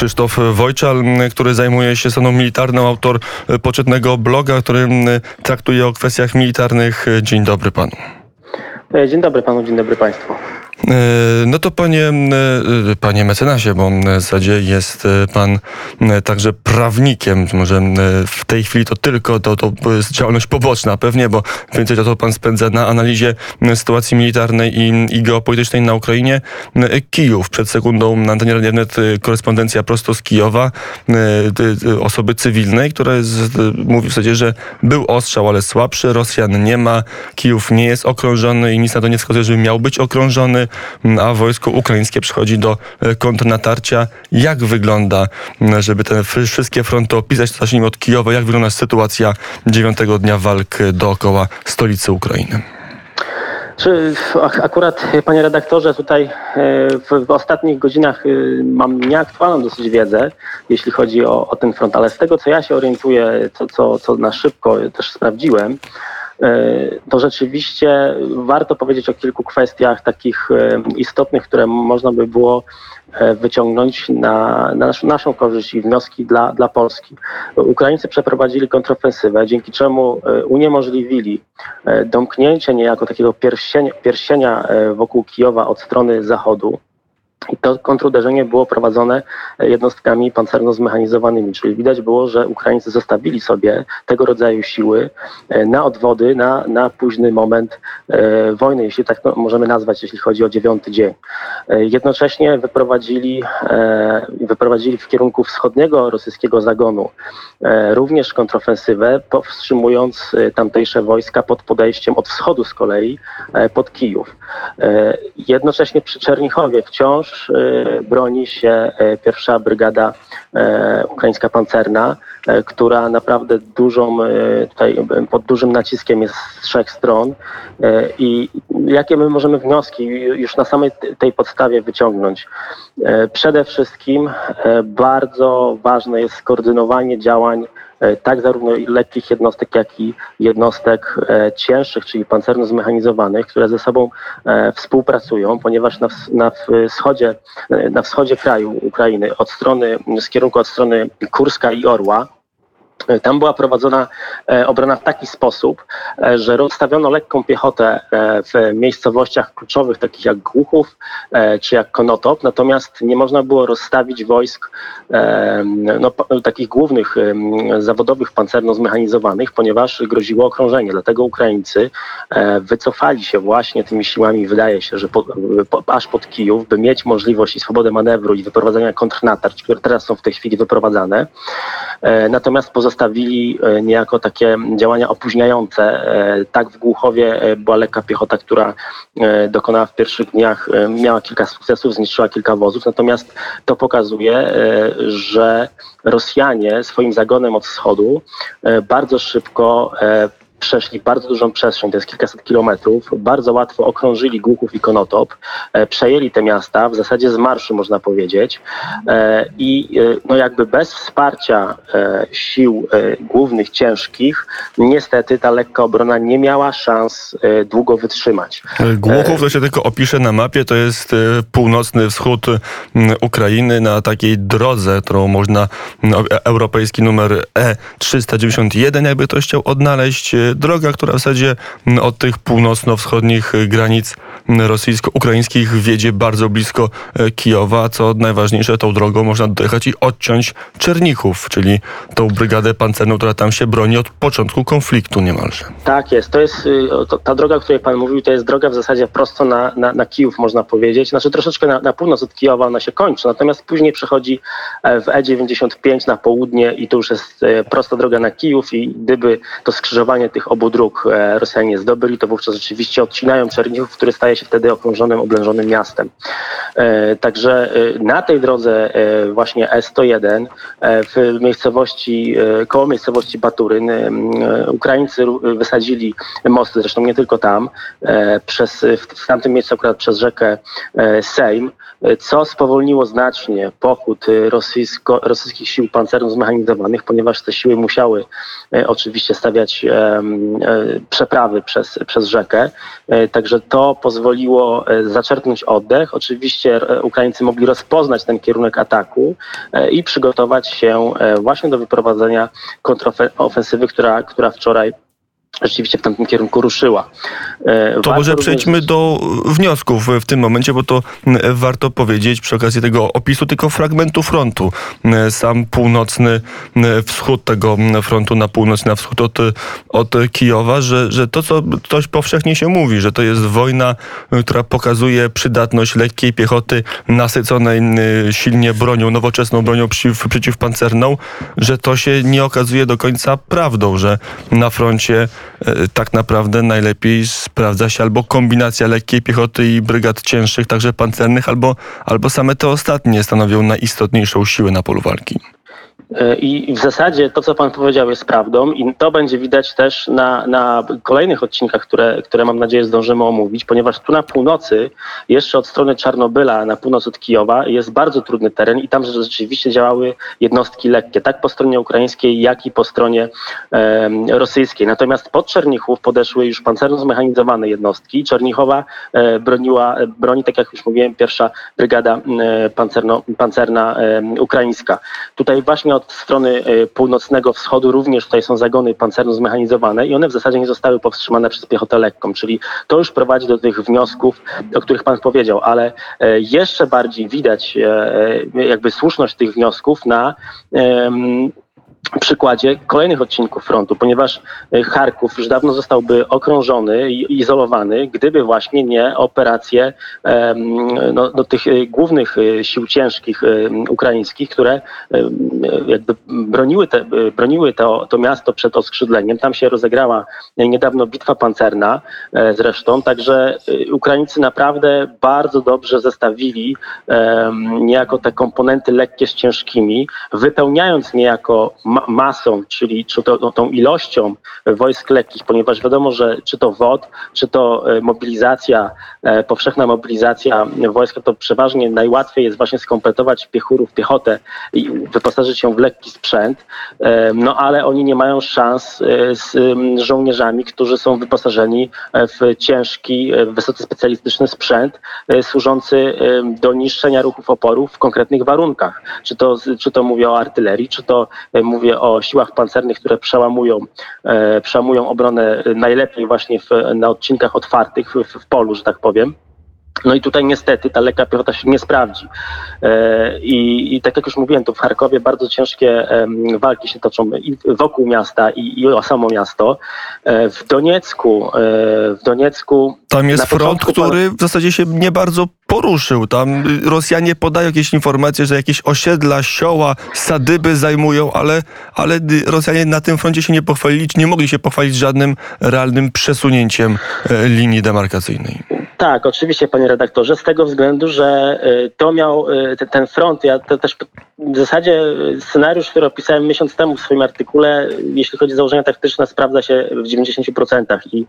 Krzysztof Wojczal, który zajmuje się stroną militarną, autor poczytnego bloga, który traktuje o kwestiach militarnych. Dzień dobry panu. Dzień dobry panu, dzień dobry państwu. E, no to panie, e, panie mecenasie, bo w zasadzie jest e, pan także prawnikiem. Może w tej chwili to tylko to, to jest działalność poboczna pewnie, bo więcej to pan spędza na analizie sytuacji militarnej i, i geopolitycznej na Ukrainie. Kijów. Przed sekundą na antenie Radionet korespondencja prosto z Kijowa osoby cywilnej, która jest, mówi w zasadzie, że był ostrzał, ale słabszy. Rosjan nie ma. Kijów nie jest okrążony i nic na to nie wskazuje, żeby miał być okrążony a wojsko ukraińskie przychodzi do e, kontrnatarcia. Jak wygląda, żeby te wszystkie fronty opisać, zacznijmy od Kijowa, jak wygląda sytuacja dziewiątego dnia walk dookoła stolicy Ukrainy? Czy akurat, panie redaktorze, tutaj e, w, w, ostatnich godzinach e, mam nieaktualną dosyć wiedzę, jeśli chodzi o, o ten front, ale z tego, co ja się orientuję, co, co, co na szybko też sprawdziłem, E, to rzeczywiście warto powiedzieć o kilku kwestiach takich e, istotnych, które można by było e, wyciągnąć na, na naszą korzyść i wnioski dla, dla Polski. Ukraińcy przeprowadzili kontrofensywę, dzięki czemu uniemożliwili domknięcie niejako takiego pierścienia, pierścienia wokół Kijowa od strony zachodu. I to kontruderzenie było prowadzone jednostkami pancerno-zmechanizowanymi, czyli widać było, że Ukraińcy zostawili sobie tego rodzaju siły e, na odwody, na, na późny moment e, wojny, jeśli tak możemy nazwać, jeśli chodzi o dziewiąty dzień. E, jednocześnie wyprowadzili, wyprowadzili w kierunku wschodniego rosyjskiego zagonu również kontrofensywę, powstrzymując tamtejsze wojska pod podejściem od wschodu z kolei pod Kijów. Jednocześnie przy Czernichowie wciąż e, broni się e, pierwsza brygada e, ukraińska pancerna, która naprawdę dużą, tutaj pod dużym naciskiem jest z trzech stron. I jakie my możemy wnioski już na samej tej podstawie wyciągnąć? Przede wszystkim bardzo ważne jest skoordynowanie działań tak zarówno lekkich jednostek, jak i jednostek e, cięższych, czyli pancerno zmechanizowanych, które ze sobą e, współpracują, ponieważ na, na wschodzie, na wschodzie kraju Ukrainy, od strony, z kierunku od strony Kurska i Orła, tam była prowadzona e, obrona w taki sposób, e, że rozstawiono lekką piechotę e, w miejscowościach kluczowych, takich jak Głuchów czy jak Konotop, natomiast nie można było rozstawić wojsk no, takich głównych zawodowych pancerno zmechanizowanych, ponieważ groziło okrążenie. Dlatego Ukraińcy wycofali się właśnie tymi siłami, wydaje się, że po, po, aż pod Kijów, by mieć możliwość i swobodę manewru i wyprowadzania kontrnatarć, które teraz są w tej chwili wyprowadzane. Natomiast pozostali postawili e, niejako takie działania opóźniające. E, tak w Głuchowie e, była lekka piechota, która dokonała w pierwszych dniach, miała kilka sukcesów, zniszczyła kilka wozów, natomiast to pokazuje, że Rosjanie swoim zagonem od wschodu bardzo szybko przeszli bardzo dużą przestrzeń, to jest kilkaset kilometrów, bardzo łatwo okrążyli Głuchów i Konotop, e, przejęli te miasta, w zasadzie z marszu można powiedzieć e, i e, no jakby bez wsparcia sił głównych, ciężkich, niestety ta lekka obrona nie miała szans długo wytrzymać. Głuchów, to się tylko opiszę na mapie, to jest północny wschód Ukrainy na takiej drodze, którą można, no, europejski numer E391, jakby ktoś chciał odnaleźć, droga, która w zasadzie od tych północno-wschodnich granic rosyjsko-ukraińskich wiedzie bardzo blisko e, Kijowa, co najważniejsze, tą drogą można dojechać i odciąć Czernichów, czyli tą brygadę pancerną, która tam się broni od początku konfliktu niemalże. Tak jest, to jest y, ta droga, o której pan mówił, to jest droga w zasadzie prosto na, na, na Kijów, można powiedzieć. Znaczy troszeczkę na, na północ od Kijowa ona się kończy, natomiast później przechodzi e, w E95 na południe i to już jest e, prosta droga na Kijów i gdyby to skrzyżowanie tych tych obu dróg e, Rosjanie zdobyli, to wówczas rzeczywiście odcinają Czernichów, który staje się wtedy okrążonym, oblężonym miastem. E, także e, na tej drodze właśnie S101 w miejscowości, koło miejscowości Baturyn Ukraińcy wysadzili mosty, zresztą nie tylko tam, przez, w tamtym miejscu akurat przez rzekę Sejm, co spowolniło znacznie pochód rosyjsko, rosyjskich sił pancerno zmechanizowanych, ponieważ te siły musiały oczywiście stawiać przeprawy przez, przez rzekę. Także to pozwoliło zaczerpnąć oddech. Oczywiście Ukraińcy mogli rozpoznać ten kierunek ataku i przygotować się właśnie do wyprowadzenia kontrofensywy, która, która wczoraj rzeczywiście w tamtym kierunku ruszyła. E, to warto może przejdźmy również... do wniosków w tym momencie, bo to warto powiedzieć przy okazji tego opisu tylko fragmentu frontu. Sam północny wschód tego frontu na północ, na wschód od, od Kijowa, że, że to, co dość powszechnie się mówi, że to jest wojna, która pokazuje przydatność lekkiej piechoty nasyconej silnie bronią, nowoczesną bronią przeciw, przeciwpancerną, że to się nie okazuje do końca prawdą, że na froncie tak naprawdę najlepiej sprawdza się albo kombinacja lekkiej piechoty i brygad cięższych, także pancernych, albo, albo same te ostatnie stanowią najistotniejszą siłę na polu walki. E, I w zasadzie to, co Pan powiedział, jest prawdą, i to będzie widać też na, na kolejnych odcinkach, które, które mam nadzieję zdążymy omówić, ponieważ tu na północy, jeszcze od strony Czarnobyla, na północ od Kijowa, jest bardzo trudny teren i tam rzeczywiście działały jednostki lekkie, tak po stronie ukraińskiej, jak i po stronie e, rosyjskiej. Natomiast pod Czernichów podeszły już pancerno zmechanizowane jednostki. Czernichowa e, broniła, broni, tak jak już mówiłem, pierwsza brygada e, pancerno, pancerna ukraińska. Tutaj właśnie od strony e, północnego wschodu również tutaj są zagony pancerno zmechanizowane i one w zasadzie nie zostały powstrzymane przez piechotę lekką, czyli to już prowadzi do tych wniosków, o których pan powiedział, ale e, jeszcze bardziej widać e, jakby słuszność tych wniosków na przykładzie kolejnych odcinków frontu, ponieważ e, Charków już dawno zostałby okrążony i izolowany, gdyby właśnie nie operacje no, do tych e, głównych e, sił ciężkich ukraińskich, które jakby broniły, te, broniły to, to miasto przed oskrzydleniem. Tam się rozegrała niedawno bitwa pancerna zresztą, także Ukraińcy naprawdę bardzo dobrze zestawili niejako te komponenty lekkie z ciężkimi, wypełniając niejako masą, czyli czy to, no, tą ilością wojsk lekkich, ponieważ wiadomo, że czy to WOD, czy to e, mobilizacja, e, powszechna mobilizacja wojska, to przeważnie najłatwiej jest właśnie skompletować piechurów, piechotę i wyposażyć ją w lekki sprzęt, e, no ale oni nie mają szans z żołnierzami, którzy są wyposażeni w ciężki, wysoce specjalistyczny sprzęt służący do niszczenia ruchów oporów w konkretnych warunkach. Czy to, czy to mówię o artylerii, czy to mówię mówię o siłach pancernych, które przełamują, e, przełamują obronę najlepiej właśnie w, na odcinkach otwartych w, w polu, że tak powiem. No i tutaj niestety ta lekka piechota się nie sprawdzi. E, I, I, tak jak już mówiłem, to w Charkowie bardzo ciężkie walki się toczą i wokół miasta i, i o samo miasto. E, w Doniecku, w Doniecku... Tam jest front, który w zasadzie się nie bardzo poruszył. Tam Rosjanie podają jakieś informacje, że jakieś osiedla, sioła, sadyby zajmują, ale, ale Rosjanie na tym froncie się nie pochwalili, nie mogli się pochwalić żadnym realnym przesunięciem e, linii demarkacyjnej. Tak, oczywiście, panie redaktorze, z tego względu, że e, to miał e, ten front, ja to też w zasadzie scenariusz, który opisałem miesiąc temu w swoim artykule, jeśli chodzi o założenia taktyczne, sprawdza się w 90%. I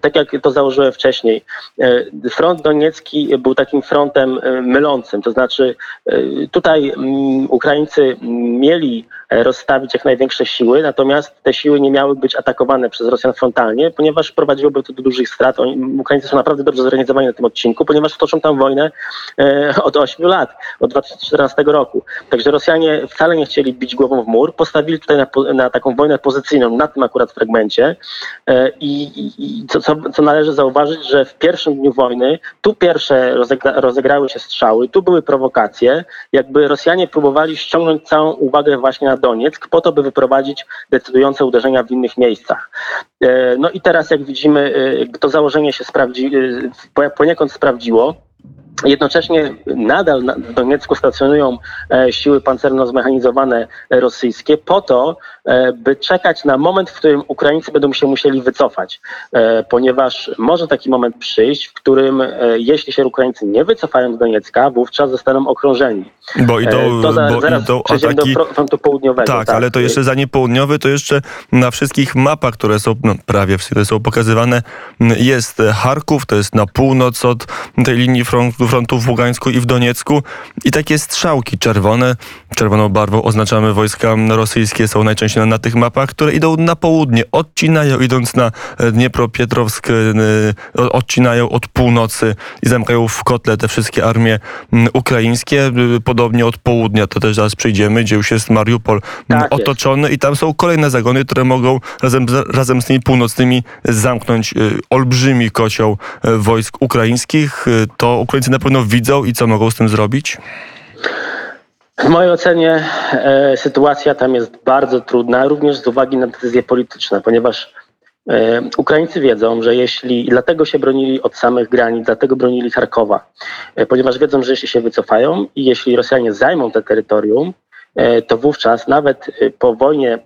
tak jak to założyłem wcześniej, front doniecki był takim frontem mylącym, to znaczy tutaj mm, Ukraińcy mieli rozstawić jak największe siły, natomiast te siły nie miały być atakowane przez Rosjan frontalnie, ponieważ prowadziłoby to do dużych strat. Ukraińcy są naprawdę dobrze zorganizowani na tym odcinku, ponieważ toczą tam wojnę e, od 8 lat, od 2014 roku. Także Rosjanie wcale nie chcieli bić głową w mur, postawili tutaj na, na taką wojnę pozycyjną, na tym akurat fragmencie e, i, i co, co, co, należy zauważyć, że w pierwszym dniu wojny tu pierwsze rozegra, rozegrały się strzały, tu były prowokacje, jakby Rosjanie próbowali ściągnąć całą uwagę właśnie na Donieck po to, by wyprowadzić decydujące uderzenia w innych miejscach. E, no i teraz, jak widzimy, e, to założenie się sprawdzi, e, poniekąd sprawdziło. Jednocześnie nadal w Doniecku stacjonują e, siły pancerno-zmechanizowane rosyjskie po to, e, by czekać na moment, w którym Ukraińcy będą się musieli wycofać, e, ponieważ może taki moment przyjść, w którym jeśli się Ukraińcy nie wycofają z Doniecka, wówczas zostaną okrążeni. Bo idą, to za, bo zaraz idą ataki... do frontu południowego. Tak, tak, ale to jeszcze zanim południowy, to jeszcze na wszystkich mapach, które są no, prawie wszystkie są pokazywane, jest Charków, to jest na północ od tej linii frontu frontu w Ługańsku i w Doniecku. I takie strzałki czerwone, czerwoną barwą oznaczamy wojska rosyjskie, są najczęściej na, tych mapach, które idą na południe, odcinają idąc na Dniepropetrowsk, odcinają od północy i zamykają w kotle te wszystkie armie ukraińskie, podobnie od południa, to też zaraz przyjdziemy, gdzie już jest Mariupol Tak otoczony i tam są kolejne zagony, które mogą razem, razem z tymi północnymi zamknąć olbrzymi kocioł wojsk ukraińskich. To Ukraińcy na pewno widzą i co mogą z tym zrobić? W mojej ocenie e, sytuacja tam jest bardzo trudna, również z uwagi na decyzje polityczne, ponieważ e, Ukraińcy wiedzą, że jeśli, i dlatego się bronili od samych granic, dlatego bronili Charkowa, e, ponieważ wiedzą, że jeśli się wycofają i jeśli Rosjanie zajmą te terytorium, e, to wówczas nawet e, po wojnie,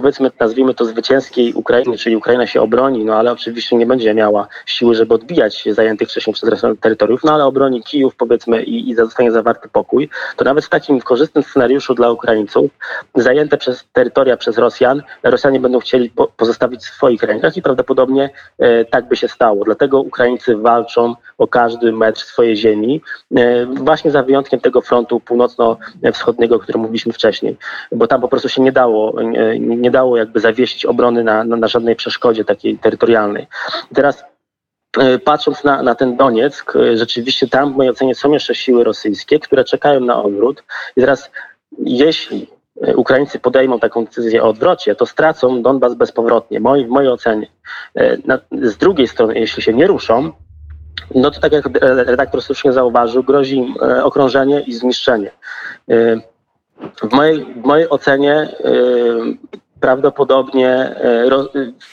powiedzmy, nazwijmy to zwycięskiej Ukrainy, czyli Ukraina się obroni, no ale oczywiście nie będzie miała siły, żeby odbijać zajętych wcześniej przez Rosjan terytoriów, no ale obroni Kijów, powiedzmy, i, i zostanie zawarty pokój, to nawet w takim korzystnym scenariuszu dla Ukraińców, zajęte przez terytoria przez Rosjan, Rosjanie będą chcieli po, pozostawić w swoich rękach i prawdopodobnie e, tak by się stało. Dlatego Ukraińcy walczą o każdy metr swojej ziemi, e, właśnie za wyjątkiem tego frontu północno-wschodniego, o którym mówiliśmy wcześniej, bo tam po prostu się nie dało, e, nie dało jakby zawiesić obrony na, na, na żadnej przeszkodzie takiej terytorialnej. Teraz e, patrząc na, na ten Donieck, e, rzeczywiście tam w mojej ocenie są jeszcze siły rosyjskie, które czekają na odwrót. I teraz jeśli e, Ukraińcy podejmą taką decyzję o odwrocie, to stracą Donbas bezpowrotnie, moi, w mojej ocenie. Z drugiej strony, jeśli się nie ruszą, no to tak jak redaktor słusznie zauważył, grozi im okrążenie i zniszczenie. W mojej, w mojej ocenie prawdopodobnie e,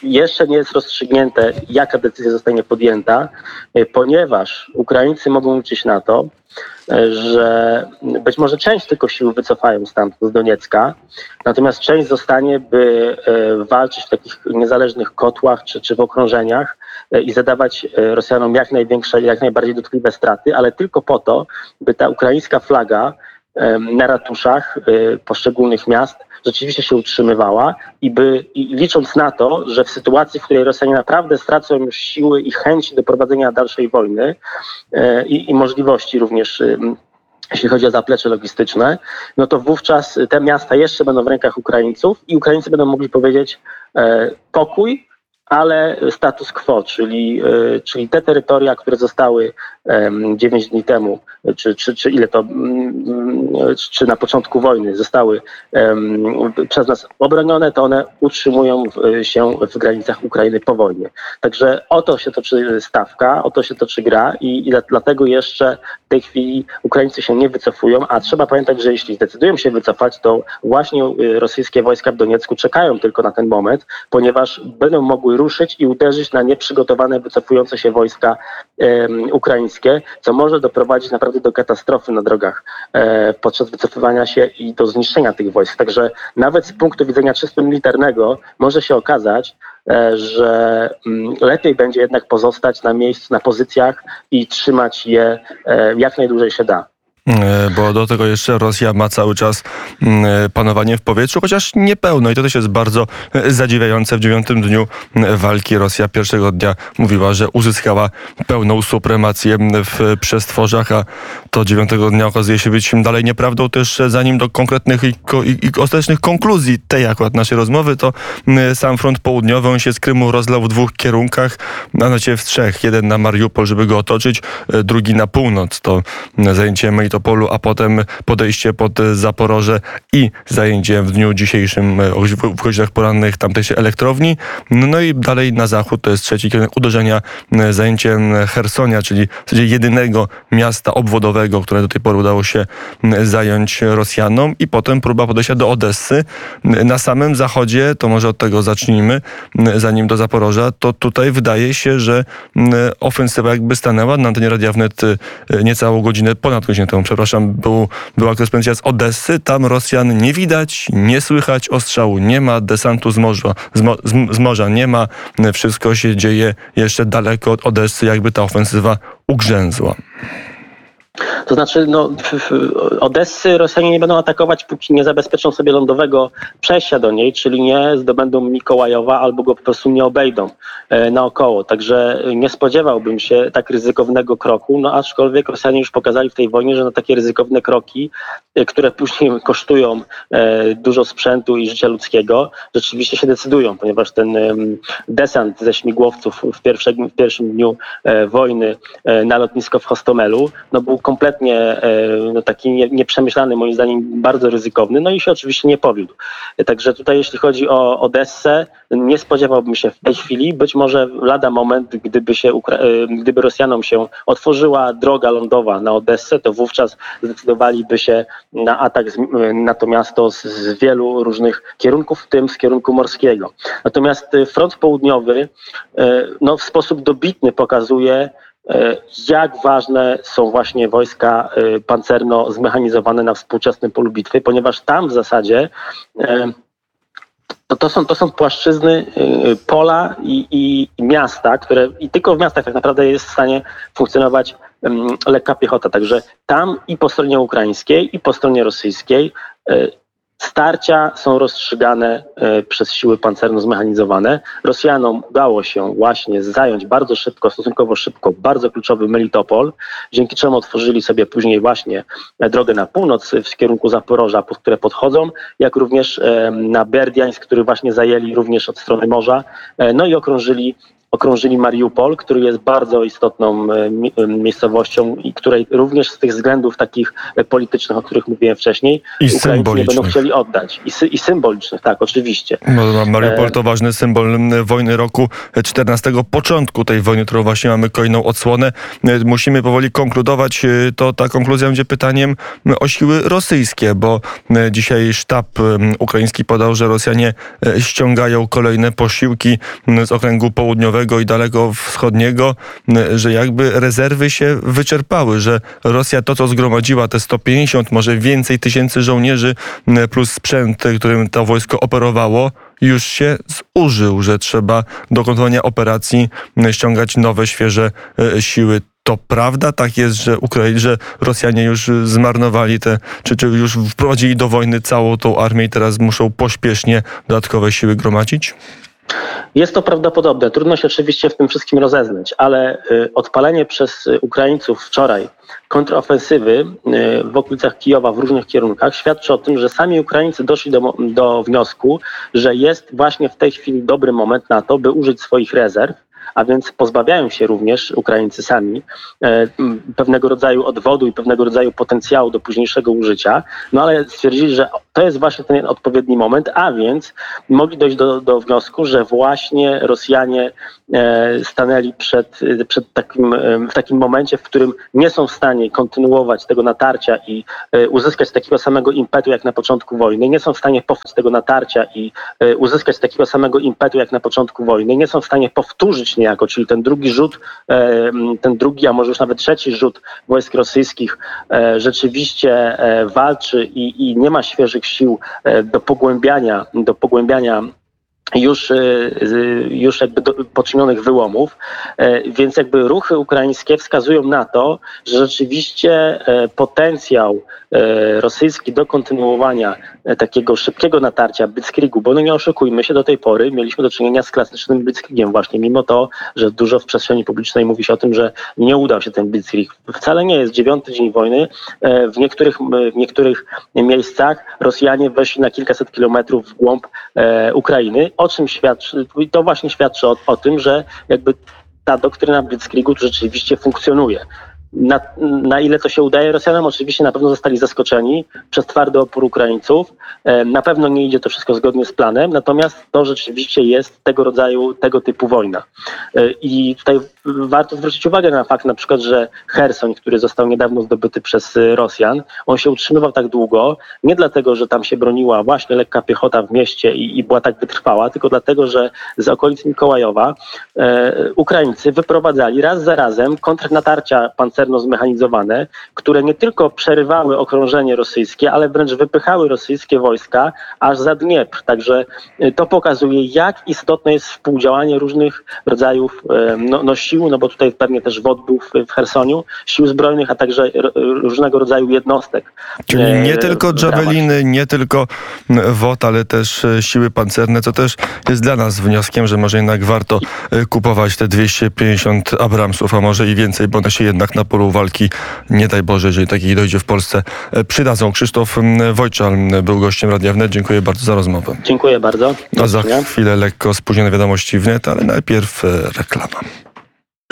jeszcze nie jest rozstrzygnięte, jaka decyzja zostanie podjęta, e, ponieważ Ukraińcy mogą liczyć na to, e, że być może część tylko sił wycofają stamtąd z Doniecka, natomiast część zostanie, by walczyć w takich niezależnych kotłach czy, czy w okrążeniach i zadawać Rosjanom jak największe, jak najbardziej dotkliwe straty, ale tylko po to, by ta ukraińska flaga na ratuszach e, poszczególnych miast rzeczywiście się utrzymywała i by i licząc na to, że w sytuacji, w której Rosjanie naprawdę stracą już siły i chęci do prowadzenia dalszej wojny e, i, i możliwości również em, jeśli chodzi o zaplecze logistyczne, no to wówczas te miasta jeszcze będą w rękach Ukraińców i Ukraińcy będą mogli powiedzieć e, pokój, ale status quo, czyli, e, czyli te terytoria, które zostały em, 9 dni temu, czy, czy, czy ile to, mm, czy- czy na początku wojny zostały przez nas obronione, to one utrzymują się w granicach Ukrainy po wojnie. Także o to się toczy stawka, o to się toczy gra i, i dla- dlatego jeszcze w tej chwili Ukraińcy się nie wycofują, a trzeba pamiętać, że jeśli zdecydują się wycofać, to właśnie y, rosyjskie wojska w Doniecku czekają tylko na ten moment, ponieważ będą mogły ruszyć i uderzyć na nieprzygotowane, wycofujące się wojska em, ukraińskie, co może doprowadzić naprawdę do katastrofy na drogach e, podczas wycofywania się i do zniszczenia tych wojsk. Także nawet z punktu widzenia czysto militarnego może się okazać, e, że mm, lepiej będzie jednak pozostać na miejscu, na pozycjach i trzymać je e, jak najdłużej się da. E, Bo do tego jeszcze Rosja ma cały czas mm, e, panowanie w powietrzu, chociaż niepełno. I to też jest bardzo e, zadziwiające. W dziewiątym dniu m, walki Rosja pierwszego dnia mówiła, że uzyskała pełną supremację m, w przestworzach, a to dziewiątego dnia okazuje się być dalej nieprawdą. Też zanim do konkretnych i, i, i ostatecznych konkluzji tej akurat naszej rozmowy, to sam front południowy on się z Krymu rozlał w dwóch kierunkach, a znaczy w trzech. Jeden na Mariupol, żeby go otoczyć, drugi na północ. To zajęcie Melitopolu, a potem podejście pod e, Zaporoże i zajęcie w dniu dzisiejszym e, w godzinach porannych tamtejszej elektrowni. No i dalej na zachód to jest trzeci kierunek uderzenia, zajęcie Hersonia, czyli w zasadzie jedynego miasta obwodowego, które do tej pory udało się zająć Rosjanom i potem próba podejścia do Odessy. Na samym zachodzie, to może od tego zacznijmy, zanim do Zaporoża, to tutaj wydaje się, że ofensywa jakby stanęła. Na antenie Radia Wnet y, niecałą godzinę, ponad godzinę temu, przepraszam, był, była korespondencja z Odessy. Tam Rosjan nie widać, nie słychać ostrzału, nie ma desantu z morza, z, z, z morza nie ma. Wszystko się dzieje jeszcze daleko od Odessy, jakby ta ofensywa ugrzęzła. To znaczy, no, Odessy Rosjanie nie będą atakować, póki nie zabezpieczą sobie lądowego przejścia do niej, czyli nie zdobędą Mikołajowa albo go po prostu nie obejdą e, naokoło. Także nie spodziewałbym się tak ryzykownego kroku, no aczkolwiek Rosjanie już pokazali w tej wojnie, że na takie ryzykowne kroki, e, które później kosztują e, dużo sprzętu i życia ludzkiego, rzeczywiście się decydują, ponieważ ten desant ze śmigłowców w, w pierwszym dniu e, wojny e, na lotnisko w Hostomelu no, był kompletnie e, no, taki nie, nieprzemyślany, moim zdaniem bardzo ryzykowny, no i się oczywiście nie powiódł. E, Także tutaj jeśli chodzi o Odessę, nie spodziewałbym się w tej chwili, być może lada moment, gdyby, się, e, gdyby Rosjanom się otworzyła droga lądowa na Odessę, to wówczas zdecydowaliby się na atak z, na to miasto z, z wielu różnych kierunków, w tym z kierunku morskiego. Natomiast e, front południowy e, no, w sposób dobitny pokazuje, e, jak ważne są właśnie wojska e, pancerno zmechanizowane na współczesnym polu bitwy, ponieważ tam w zasadzie e, to, to, są, to są płaszczyzny, pola i, i, i miasta, które i tylko w miastach tak naprawdę jest w stanie funkcjonować ym, lekka piechota. Także tam i po stronie ukraińskiej, i po stronie rosyjskiej starcia są rozstrzygane y, przez siły pancerno zmechanizowane. Rosjanom udało się właśnie zająć bardzo szybko, stosunkowo szybko, bardzo kluczowy Melitopol, dzięki czemu otworzyli sobie później właśnie e, drogę na północ w kierunku Zaporoża, pod które podchodzą, jak również e, na Berdiańsk, który właśnie zajęli również od strony morza, e, no i okrążyli okrążyli Mariupol, który jest bardzo istotną e, e, miejscowością i której również z tych względów takich e, politycznych, o których mówiłem wcześniej, I Ukraińcy nie będą chcieli oddać. I, sy- I symbolicznych, tak, oczywiście. No, Mariupol to ważny symbol wojny roku 14, początku tej wojny, którą właśnie mamy kolejną odsłonę. Musimy powoli konkludować. To ta konkluzja będzie pytaniem o siły rosyjskie, bo dzisiaj sztab ukraiński podał, że Rosjanie ściągają kolejne posiłki z okręgu południowego i daleko wschodniego, że jakby rezerwy się wyczerpały, że Rosja to, co zgromadziła, te 150, może więcej tysięcy żołnierzy plus sprzęt, którym to wojsko operowało, już się zużył, że trzeba do kontynuowania operacji ściągać nowe, świeże e, siły. To prawda? Tak jest, że Ukrai- że Rosjanie już zmarnowali te, czy, czy już wprowadzili do wojny całą tą armię i teraz muszą pośpiesznie dodatkowe siły gromadzić? Jest to prawdopodobne. Trudno się oczywiście w tym wszystkim rozeznać, ale y, odpalenie przez y, Ukraińców wczoraj kontrofensywy y, w okolicach Kijowa w różnych kierunkach świadczy o tym, że sami Ukraińcy doszli do, do wniosku, że jest właśnie w tej chwili dobry moment na to, by użyć swoich rezerw. A więc pozbawiają się również Ukraińcy sami e, pewnego rodzaju odwodu i pewnego rodzaju potencjału do późniejszego użycia. No ale stwierdzili, że to jest właśnie ten odpowiedni moment, a więc mogli dojść do, do wniosku, że właśnie Rosjanie e, stanęli przed, przed takim, e, w takim momencie, w którym nie są w stanie kontynuować tego natarcia i e, uzyskać takiego samego impetu jak na początku wojny, nie są w stanie powtórzyć tego natarcia i uzyskać takiego samego impetu jak na początku wojny, nie są w stanie powtórzyć niejako, czyli ten drugi rzut, ten drugi, a może już nawet trzeci rzut wojsk rosyjskich rzeczywiście walczy i, i nie ma świeżych sił e, do pogłębiania, do pogłębiania już, z- już jakby do, poczynionych wyłomów, E, więc jakby ruchy ukraińskie wskazują na to, że rzeczywiście e, potencjał e, rosyjski do kontynuowania takiego szybkiego natarcia Blitzkriegu, bo no nie oszukujmy się, do tej pory mieliśmy do czynienia z klasycznym Blitzkriegiem właśnie, mimo to, że dużo w przestrzeni publicznej mówi się o tym, że nie udał się ten Blitzkrieg. Wcale nie jest dziewiąty dzień wojny. W niektórych, w niektórych miejscach Rosjanie weszli na kilkaset kilometrów w głąb Ukrainy, o czym świadczy, i to właśnie świadczy o, o tym, że jakby ta doktryna Blitzkriegu rzeczywiście funkcjonuje. Na, na ile to się udaje Rosjanom, oczywiście na pewno zostali zaskoczeni przez twardy opór Ukraińców. E, Na pewno nie idzie to wszystko zgodnie z planem, natomiast to rzeczywiście jest tego rodzaju, tego typu wojna. E, I tutaj warto zwrócić uwagę na fakt na przykład, że Hersoń, który został niedawno zdobyty przez e, Rosjan, on się utrzymywał tak długo, nie dlatego, że tam się broniła właśnie lekka piechota w mieście i, i była tak wytrwała, tylko dlatego, że z okolic Mikołajowa e, Ukraińcy wyprowadzali raz za razem kontrnatarcia pancerne pancerno zmechanizowane, które nie tylko przerywały okrążenie rosyjskie, ale wręcz wypychały rosyjskie wojska aż za Dniepr. Także y, to pokazuje, jak istotne jest współdziałanie różnych rodzajów e, no, no sił, no bo tutaj pewnie też WOD był w, Chersoniu, sił zbrojnych, a także różnego rodzaju jednostek. Czyli e, nie tylko Javeliny, nie tylko WOT, ale też e, siły pancerne, co też jest dla nas wnioskiem, że może jednak warto e, kupować te 250 Abramsów, a może i więcej, bo one się jednak na polu walki, nie daj Boże, jeżeli takich dojdzie w Polsce, e, przydadzą. Krzysztof Wojczal był gościem Radia Wnet. Dziękuję bardzo za rozmowę. Dziękuję bardzo. A za chwilę lekko spóźnione wiadomości wnet, ale najpierw e, reklama.